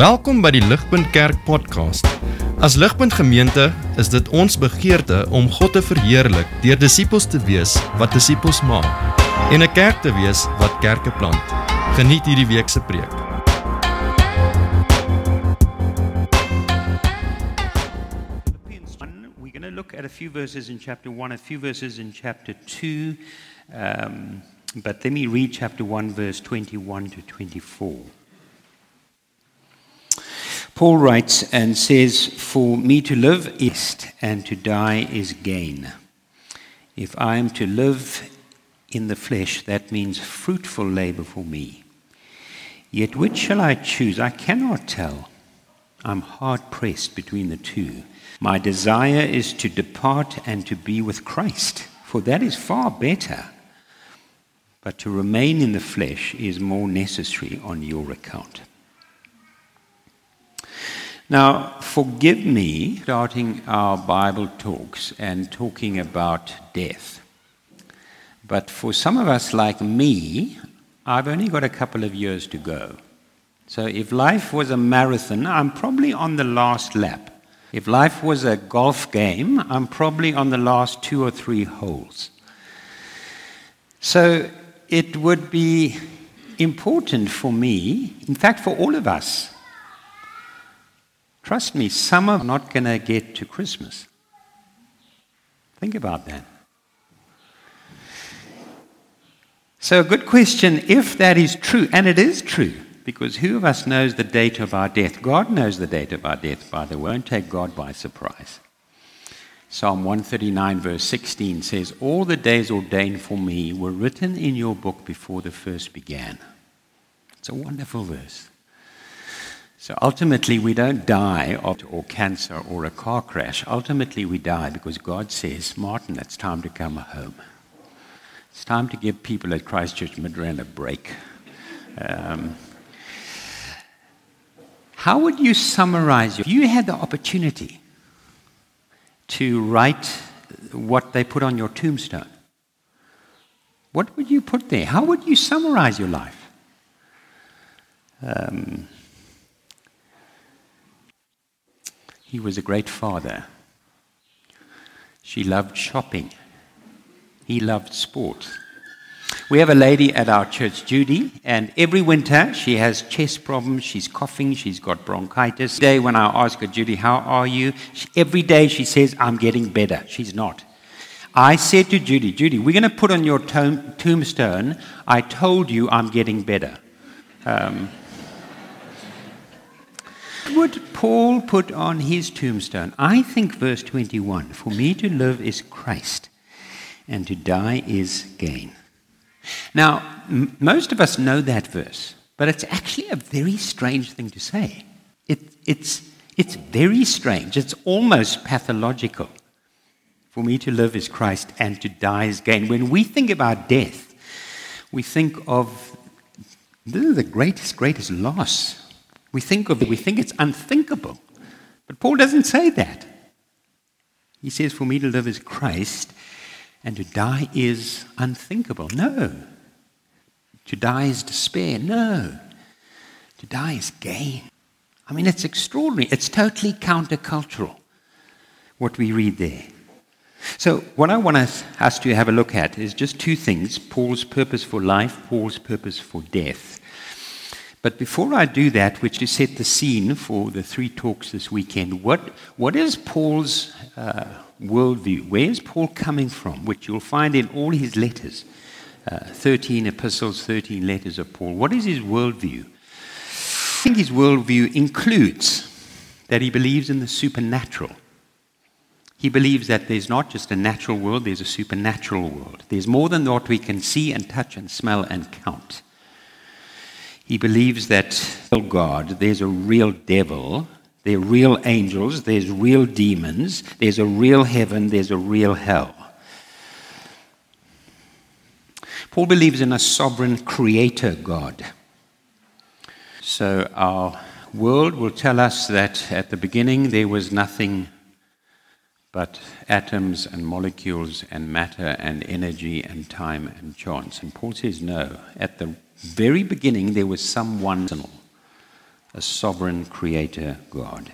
Welkom by die Ligpunt Kerk podcast. As Ligpunt Gemeente is dit ons begeerte om God te verheerlik deur disippels te wees wat disippels maak en 'n kerk te wees wat kerke plant. Geniet hierdie week se preek. Philippians 1, we're going to look at a few verses in chapter 1, a few verses in chapter 2. Um, but let me read chapter 1, verse 21 to 24. Paul writes and says, For me to live is and to die is gain. If I am to live in the flesh, that means fruitful labor for me. Yet which shall I choose? I cannot tell. I'm hard pressed between the two. My desire is to depart and to be with Christ, for that is far better. But to remain in the flesh is more necessary on your account. Now, forgive me starting our Bible talks and talking about death. But for some of us like me, I've only got a couple of years to go. So if life was a marathon, I'm probably on the last lap. If life was a golf game, I'm probably on the last two or three holes. So it would be important for me, in fact, for all of us. Trust me, some are not going to get to Christmas. Think about that. So, a good question if that is true, and it is true, because who of us knows the date of our death? God knows the date of our death, by the way. Won't take God by surprise. Psalm 139, verse 16 says, All the days ordained for me were written in your book before the first began. It's a wonderful verse. So ultimately, we don't die of or cancer or a car crash. Ultimately, we die because God says, Martin, it's time to come home. It's time to give people at Christchurch Midrand a break. Um, how would you summarize? Your if you had the opportunity to write what they put on your tombstone, what would you put there? How would you summarize your life? Um, he was a great father. She loved shopping. He loved sport. We have a lady at our church, Judy, and every winter she has chest problems. She's coughing. She's got bronchitis. Today, when I ask her, Judy, how are you? She, every day she says, I'm getting better. She's not. I said to Judy, Judy, we're going to put on your tomb- tombstone, I told you I'm getting better. Um, would Paul put on his tombstone? I think verse 21 For me to live is Christ, and to die is gain. Now, m- most of us know that verse, but it's actually a very strange thing to say. It, it's, it's very strange. It's almost pathological. For me to live is Christ, and to die is gain. When we think about death, we think of this is the greatest, greatest loss. We think of it, we think it's unthinkable. But Paul doesn't say that. He says, For me to live is Christ, and to die is unthinkable. No. To die is despair. No. To die is gain. I mean, it's extraordinary. It's totally countercultural, what we read there. So, what I want us, to have a look at is just two things Paul's purpose for life, Paul's purpose for death. But before I do that, which is set the scene for the three talks this weekend, what, what is Paul's uh, worldview? Where is Paul coming from? Which you'll find in all his letters uh, 13 epistles, 13 letters of Paul. What is his worldview? I think his worldview includes that he believes in the supernatural. He believes that there's not just a natural world, there's a supernatural world. There's more than what we can see and touch and smell and count. He believes that oh God, there's a real devil, there are real angels, there's real demons, there's a real heaven, there's a real hell. Paul believes in a sovereign creator God. So our world will tell us that at the beginning there was nothing but atoms and molecules and matter and energy and time and chance. And Paul says, no. At the very beginning, there was someone, a sovereign creator God.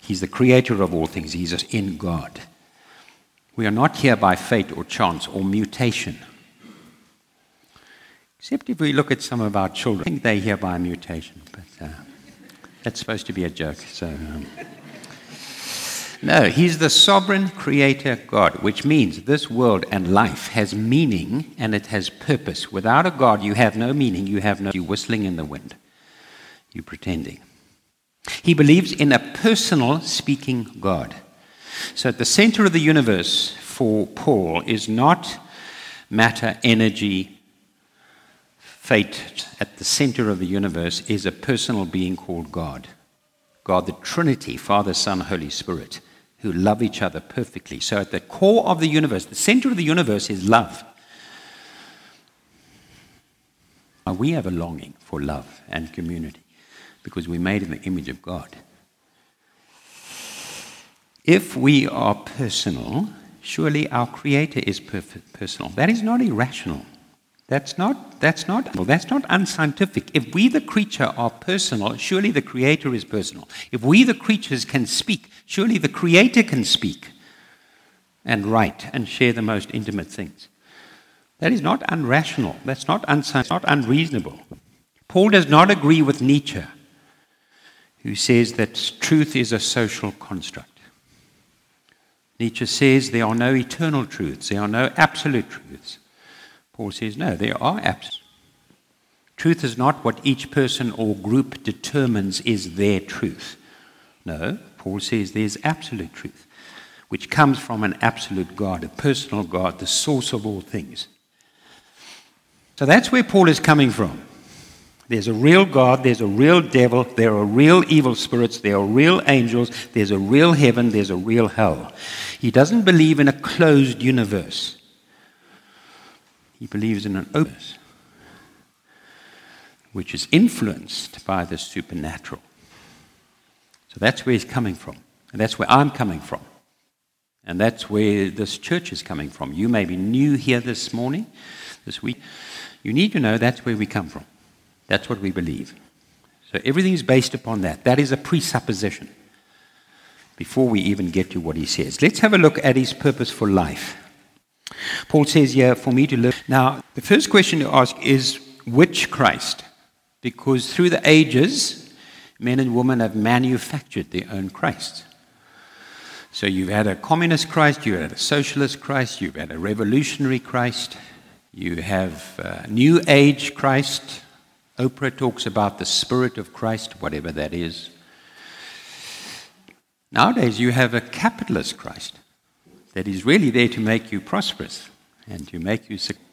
He's the creator of all things, He's in God. We are not here by fate or chance or mutation. Except if we look at some of our children, I think they're here by mutation, but uh, that's supposed to be a joke. So, um, no, He's the sovereign creator God, which means this world and life has meaning and it has purpose. Without a God, you have no meaning, you have no. you whistling in the wind, you pretending. He believes in a personal speaking God. So at the center of the universe for Paul is not matter, energy, fate. At the center of the universe is a personal being called God. God, the Trinity, Father, Son, Holy Spirit, who love each other perfectly. So at the core of the universe, the center of the universe is love. We have a longing for love and community because we're made in the image of God. If we are personal, surely our Creator is personal. That is not irrational. That's not, that's not, that's not unscientific. If we, the creature, are personal, surely the Creator is personal. If we, the creatures, can speak, surely the Creator can speak and write and share the most intimate things. That is not unrational. That's not, unscientific, not unreasonable. Paul does not agree with Nietzsche, who says that truth is a social construct. Nietzsche says there are no eternal truths, there are no absolute truths. Paul says no, there are absolute. truths. Truth is not what each person or group determines is their truth. No, Paul says there's absolute truth, which comes from an absolute God, a personal God, the source of all things. So that's where Paul is coming from. There's a real God, there's a real devil, there are real evil spirits, there are real angels, there's a real heaven, there's a real hell. He doesn't believe in a closed universe, he believes in an open which is influenced by the supernatural. That's where he's coming from. And that's where I'm coming from. And that's where this church is coming from. You may be new here this morning, this week. You need to know that's where we come from. That's what we believe. So everything is based upon that. That is a presupposition before we even get to what he says. Let's have a look at his purpose for life. Paul says, Yeah, for me to live. Now, the first question to ask is which Christ? Because through the ages, men and women have manufactured their own Christ. So you've had a communist Christ, you've had a socialist Christ, you've had a revolutionary Christ, you have a New Age Christ, Oprah talks about the Spirit of Christ, whatever that is. Nowadays, you have a capitalist Christ that is really there to make you prosperous and to make you successful.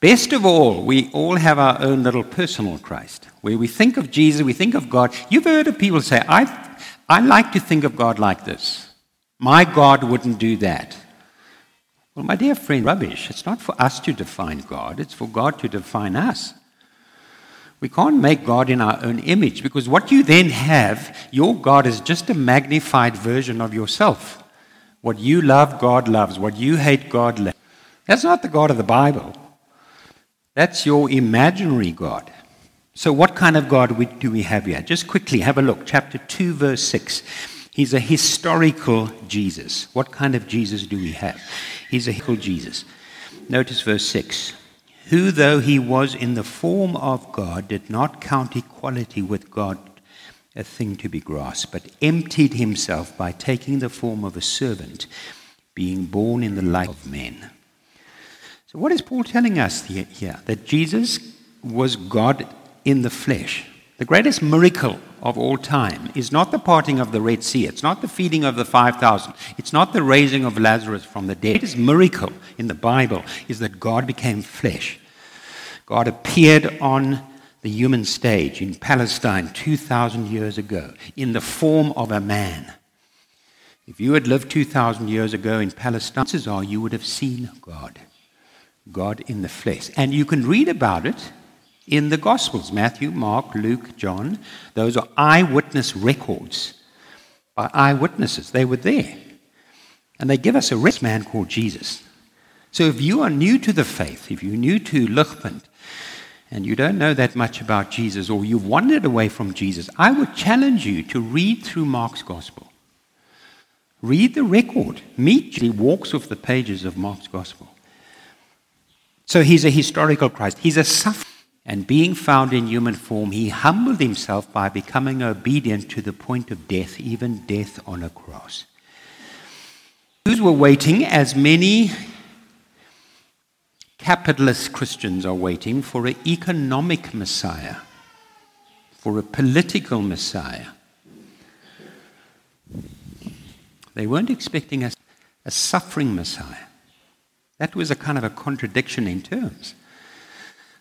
Best of all, we all have our own little personal Christ, where we think of Jesus, we think of God. You've heard of people say, I, I like to think of God like this. My God wouldn't do that. Well, my dear friend, rubbish. It's not for us to define God, it's for God to define us. We can't make God in our own image because what you then have, your God is just a magnified version of yourself. What you love, God loves. What you hate, God loves. That's not the God of the Bible. That's your imaginary God. So, what kind of God do we have here? Just quickly have a look. Chapter 2, verse 6. He's a historical Jesus. What kind of Jesus do we have? He's a historical Jesus. Notice verse 6 who, though he was in the form of God, did not count equality with God a thing to be grasped, but emptied himself by taking the form of a servant, being born in the light of men. So, what is Paul telling us here? That Jesus was God in the flesh. The greatest miracle of all time is not the parting of the Red Sea. It's not the feeding of the 5,000. It's not the raising of Lazarus from the dead. The greatest miracle in the Bible is that God became flesh. God appeared on the human stage in Palestine 2,000 years ago in the form of a man. If you had lived 2,000 years ago in Palestine, chances are you would have seen God. God in the flesh. And you can read about it in the Gospels Matthew, Mark, Luke, John. Those are eyewitness records by eyewitnesses. They were there. And they give us a rich man called Jesus. So if you are new to the faith, if you're new to Ligpunt, and you don't know that much about Jesus, or you've wandered away from Jesus, I would challenge you to read through Mark's gospel. Read the record. Meet, he walks off the pages of Mark's gospel. So he's a historical Christ. He's a sufferer. And being found in human form, he humbled himself by becoming obedient to the point of death, even death on a cross. Jews were waiting, as many capitalist Christians are waiting, for an economic Messiah, for a political Messiah. They weren't expecting a, a suffering Messiah. That was a kind of a contradiction in terms.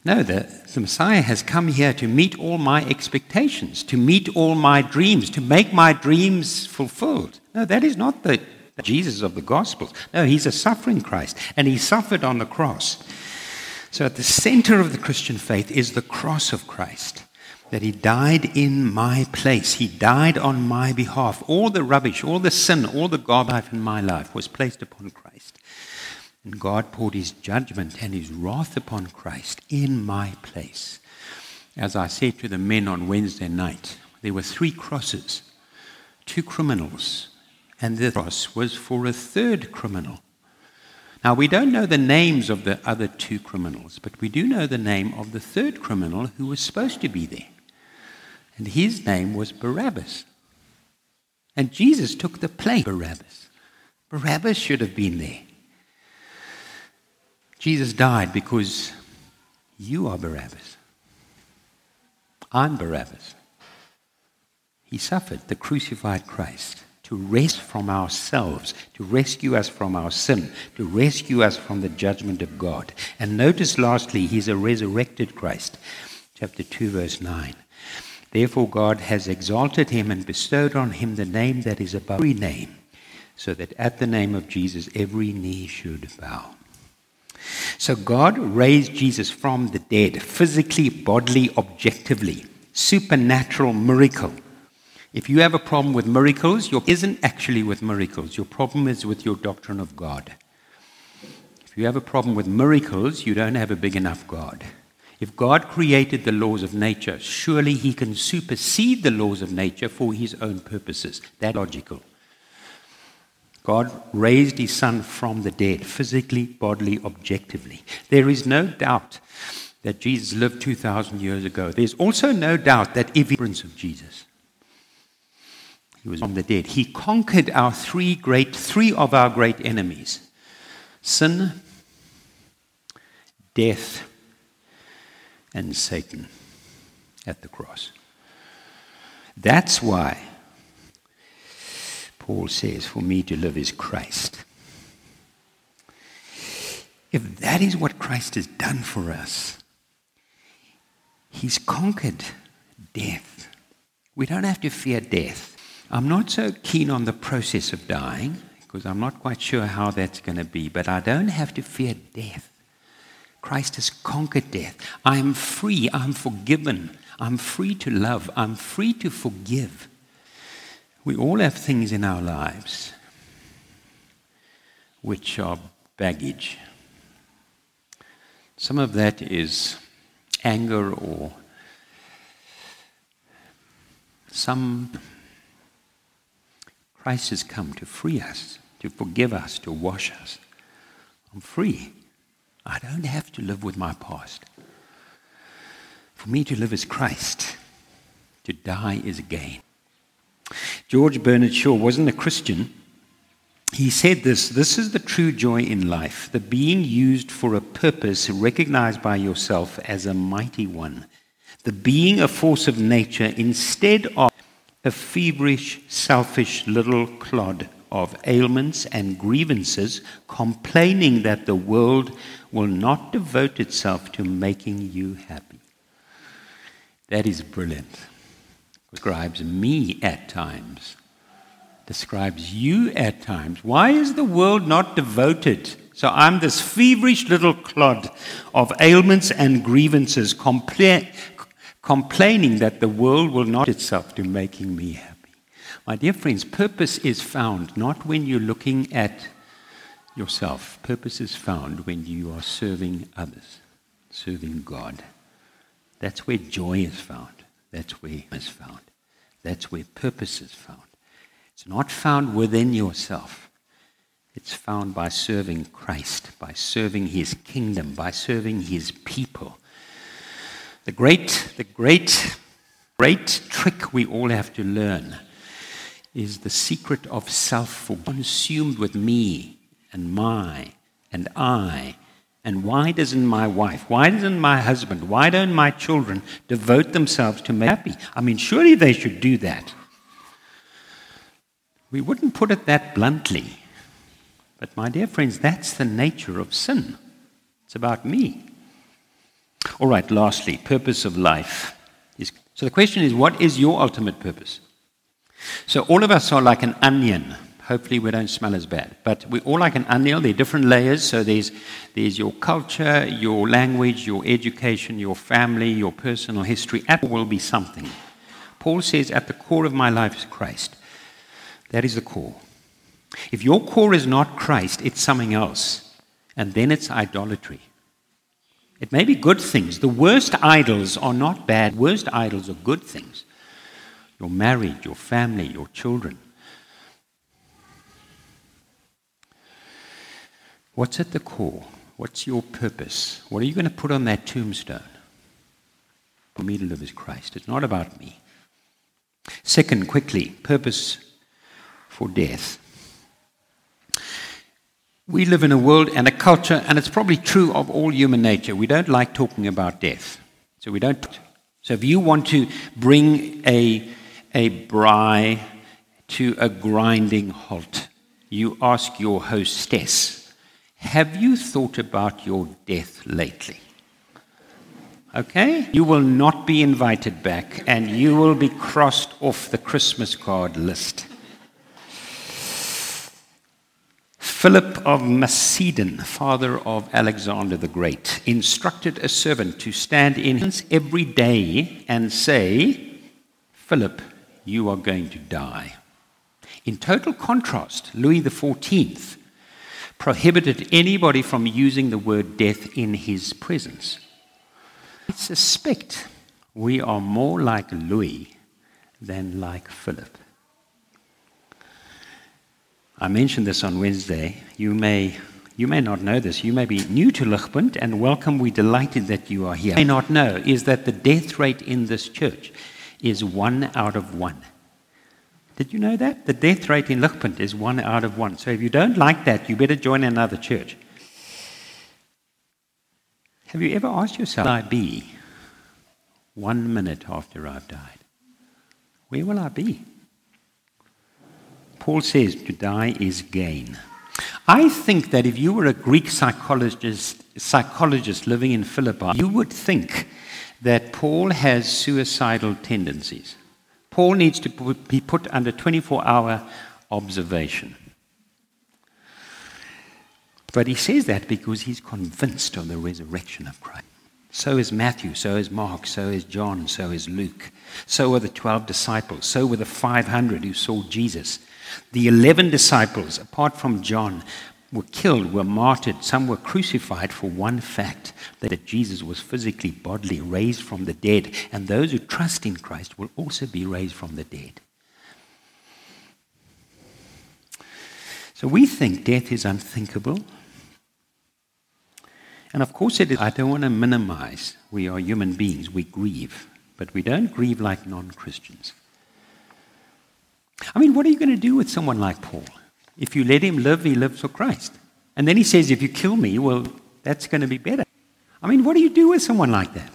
No, the, the Messiah has come here to meet all my expectations, to meet all my dreams, to make my dreams fulfilled. No, that is not the, the Jesus of the Gospels. No, he's a suffering Christ, and he suffered on the cross. So at the center of the Christian faith is the cross of Christ. That he died in my place. He died on my behalf. All the rubbish, all the sin, all the garbage in my life was placed upon Christ. And God poured his judgment and his wrath upon Christ in my place. As I said to the men on Wednesday night, there were three crosses, two criminals, and the cross was for a third criminal. Now, we don't know the names of the other two criminals, but we do know the name of the third criminal who was supposed to be there. And his name was Barabbas. And Jesus took the place Barabbas. Barabbas should have been there. Jesus died because you are Barabbas. I'm Barabbas. He suffered the crucified Christ to rest from ourselves, to rescue us from our sin, to rescue us from the judgment of God. And notice lastly, he's a resurrected Christ. Chapter 2, verse 9. Therefore, God has exalted him and bestowed on him the name that is above every name, so that at the name of Jesus every knee should bow. So God raised Jesus from the dead, physically, bodily, objectively. Supernatural miracle. If you have a problem with miracles, your isn't actually with miracles. Your problem is with your doctrine of God. If you have a problem with miracles, you don't have a big enough God. If God created the laws of nature, surely he can supersede the laws of nature for his own purposes. That's logical. God raised his son from the dead, physically, bodily, objectively. There is no doubt that Jesus lived 2,000 years ago. There's also no doubt that if Prince of Jesus, he was from the dead. He conquered our three great, three of our great enemies sin, death, and Satan at the cross. That's why Paul says, For me to live is Christ. If that is what Christ has done for us, He's conquered death. We don't have to fear death. I'm not so keen on the process of dying because I'm not quite sure how that's going to be, but I don't have to fear death. Christ has conquered death. I'm free. I'm forgiven. I'm free to love. I'm free to forgive. We all have things in our lives which are baggage. Some of that is anger or some Christ has come to free us, to forgive us, to wash us. I'm free. I don't have to live with my past. For me to live is Christ. To die is gain. George Bernard Shaw wasn't a Christian. He said this this is the true joy in life, the being used for a purpose recognized by yourself as a mighty one, the being a force of nature instead of a feverish, selfish little clod of ailments and grievances, complaining that the world will not devote itself to making you happy. That is brilliant describes me at times, describes you at times. Why is the world not devoted? So I'm this feverish little clod of ailments and grievances, compla- complaining that the world will not itself to making me happy. My dear friends, purpose is found not when you're looking at yourself. Purpose is found when you are serving others, serving God. That's where joy is found. That's where where is found. That's where purpose is found. It's not found within yourself. It's found by serving Christ, by serving his kingdom, by serving his people. The great, the great, great trick we all have to learn is the secret of self consumed with me and my and I. And why doesn't my wife, why doesn't my husband, why don't my children devote themselves to me happy? I mean, surely they should do that. We wouldn't put it that bluntly. But, my dear friends, that's the nature of sin. It's about me. All right, lastly, purpose of life. Is, so the question is what is your ultimate purpose? So, all of us are like an onion. Hopefully, we don't smell as bad. But we're all like an onion. There are different layers. So, there's, there's your culture, your language, your education, your family, your personal history. At will be something. Paul says, At the core of my life is Christ. That is the core. If your core is not Christ, it's something else. And then it's idolatry. It may be good things. The worst idols are not bad, worst idols are good things. Your marriage, your family, your children. What's at the core? What's your purpose? What are you going to put on that tombstone? For me to live as Christ. It's not about me. Second, quickly, purpose for death. We live in a world and a culture, and it's probably true of all human nature. We don't like talking about death. So we don't. So if you want to bring a, a braai to a grinding halt, you ask your hostess, Have you thought about your death lately? Okay? You will not be invited back, and you will be crossed off the Christmas card list. Philip of Macedon, father of Alexander the Great, instructed a servant to stand in his every day and say, Philip, you are going to die. In total contrast, Louis XIV prohibited anybody from using the word death in his presence. I suspect we are more like Louis than like Philip. I mentioned this on Wednesday. You may, you may not know this. You may be new to Ligpunt, and welcome. We're delighted that you are here. You may not know is that the death rate in this church is one out of one. Did you know that? The death rate in Ligpunt is one out of one. So if you don't like that, you better join another church. Have you ever asked yourself, will I be one minute after I've died? Where will I be? Paul says to die is gain. I think that if you were a Greek psychologist, psychologist living in Philippi, you would think that Paul has suicidal tendencies. Paul needs to be put under 24 hour observation. But he says that because he's convinced of the resurrection of Christ. So is Matthew, so is Mark, so is John, so is Luke. So are the 12 disciples, so were the 500 who saw Jesus. The 11 disciples, apart from John, were killed, were martyred, some were crucified for one fact that Jesus was physically, bodily raised from the dead. And those who trust in Christ will also be raised from the dead. So we think death is unthinkable. And of course it is. I don't want to minimize. We are human beings, we grieve. But we don't grieve like non Christians. I mean, what are you going to do with someone like Paul? If you let him live, he lives for Christ. And then he says, if you kill me, well, that's going to be better. I mean, what do you do with someone like that?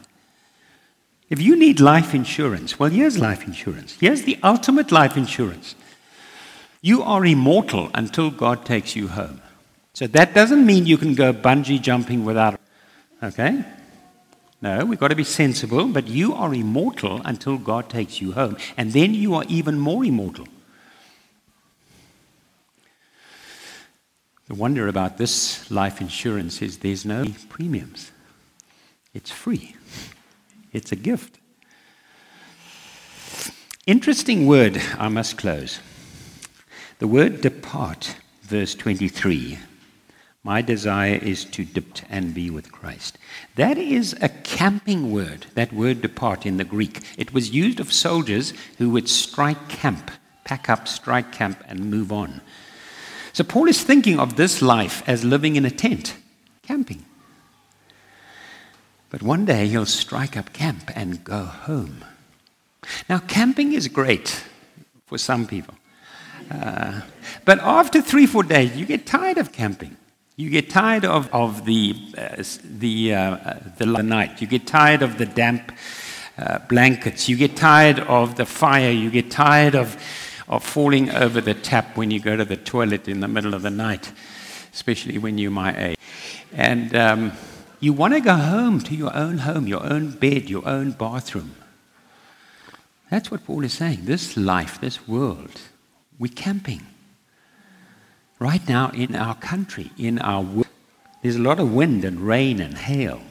If you need life insurance, well, here's life insurance. Here's the ultimate life insurance. You are immortal until God takes you home. So that doesn't mean you can go bungee jumping without. Okay? No, we've got to be sensible, but you are immortal until God takes you home. And then you are even more immortal. The wonder about this life insurance is there's no premiums, it's free, it's a gift. Interesting word, I must close. The word depart, verse 23. My desire is to depart and be with Christ. That is a camping word, that word depart in the Greek. It was used of soldiers who would strike camp, pack up, strike camp, and move on. So Paul is thinking of this life as living in a tent, camping. But one day he'll strike up camp and go home. Now, camping is great for some people. Uh, but after three, four days, you get tired of camping. You get tired of, of the, uh, the, uh, the night. You get tired of the damp uh, blankets. You get tired of the fire. You get tired of, of falling over the tap when you go to the toilet in the middle of the night, especially when you're my age. And um, you want to go home to your own home, your own bed, your own bathroom. That's what Paul is saying. This life, this world, we're camping right now in our country, in our world, there's a lot of wind and rain and hail,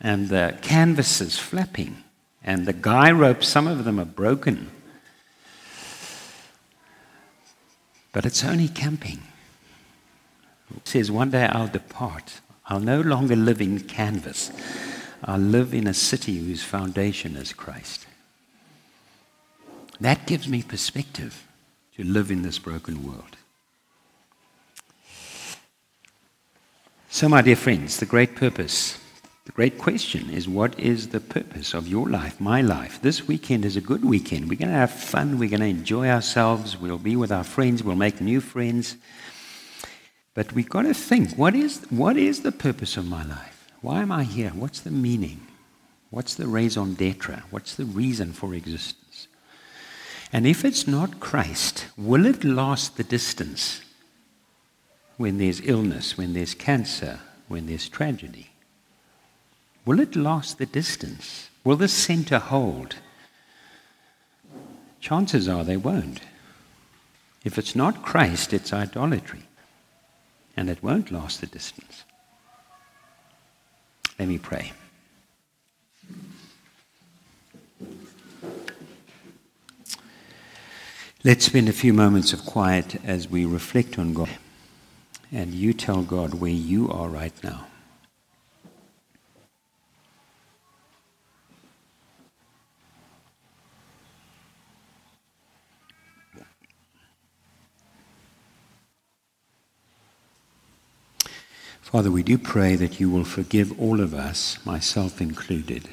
and the canvases flapping, and the guy ropes, some of them are broken. But it's only camping. It says, One day I'll depart. I'll no longer live in canvas. I'll live in a city whose foundation is Christ. That gives me perspective to live in this broken world. So, my dear friends, the great purpose, the great question is what is the purpose of your life, my life? This weekend is a good weekend. We're going to have fun. We're going to enjoy ourselves. We'll be with our friends. We'll make new friends. But we've got to think what is, what is the purpose of my life? Why am I here? What's the meaning? What's the raison d'etre? What's the reason for existence? And if it's not Christ, will it last the distance? when there's illness, when there's cancer, when there's tragedy? Will it last the distance? Will the center hold? Chances are they won't. If it's not Christ, it's idolatry. And it won't last the distance. Let me pray. Let's spend a few moments of quiet as we reflect on God and you tell God where you are right now. Father, we do pray that you will forgive all of us, myself included,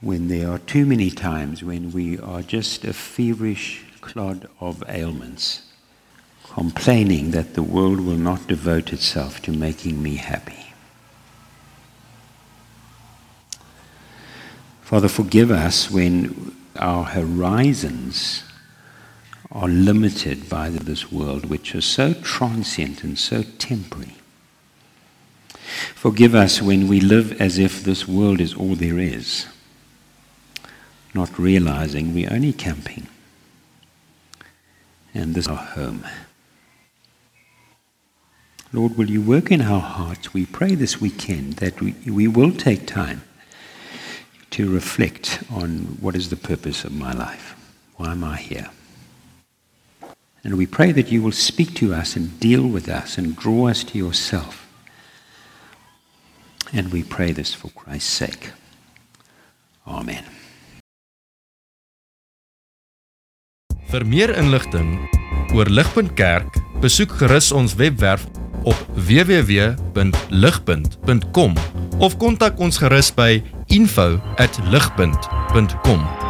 when there are too many times when we are just a feverish clod of ailments complaining that the world will not devote itself to making me happy. Father, forgive us when our horizons are limited by this world, which is so transient and so temporary. Forgive us when we live as if this world is all there is, not realizing we're only camping and this is our home. Lord, will you work in our hearts? We pray this weekend that we, we will take time to reflect on what is the purpose of my life. Why am I here? And we pray that you will speak to us and deal with us and draw us to yourself. And we pray this for Christ's sake. Amen. Vir meer inligting oor Ligpunt Kerk, besoek gerus ons webwerf op www.ligpunt.com of kontak ons gerus by info@ligpunt.com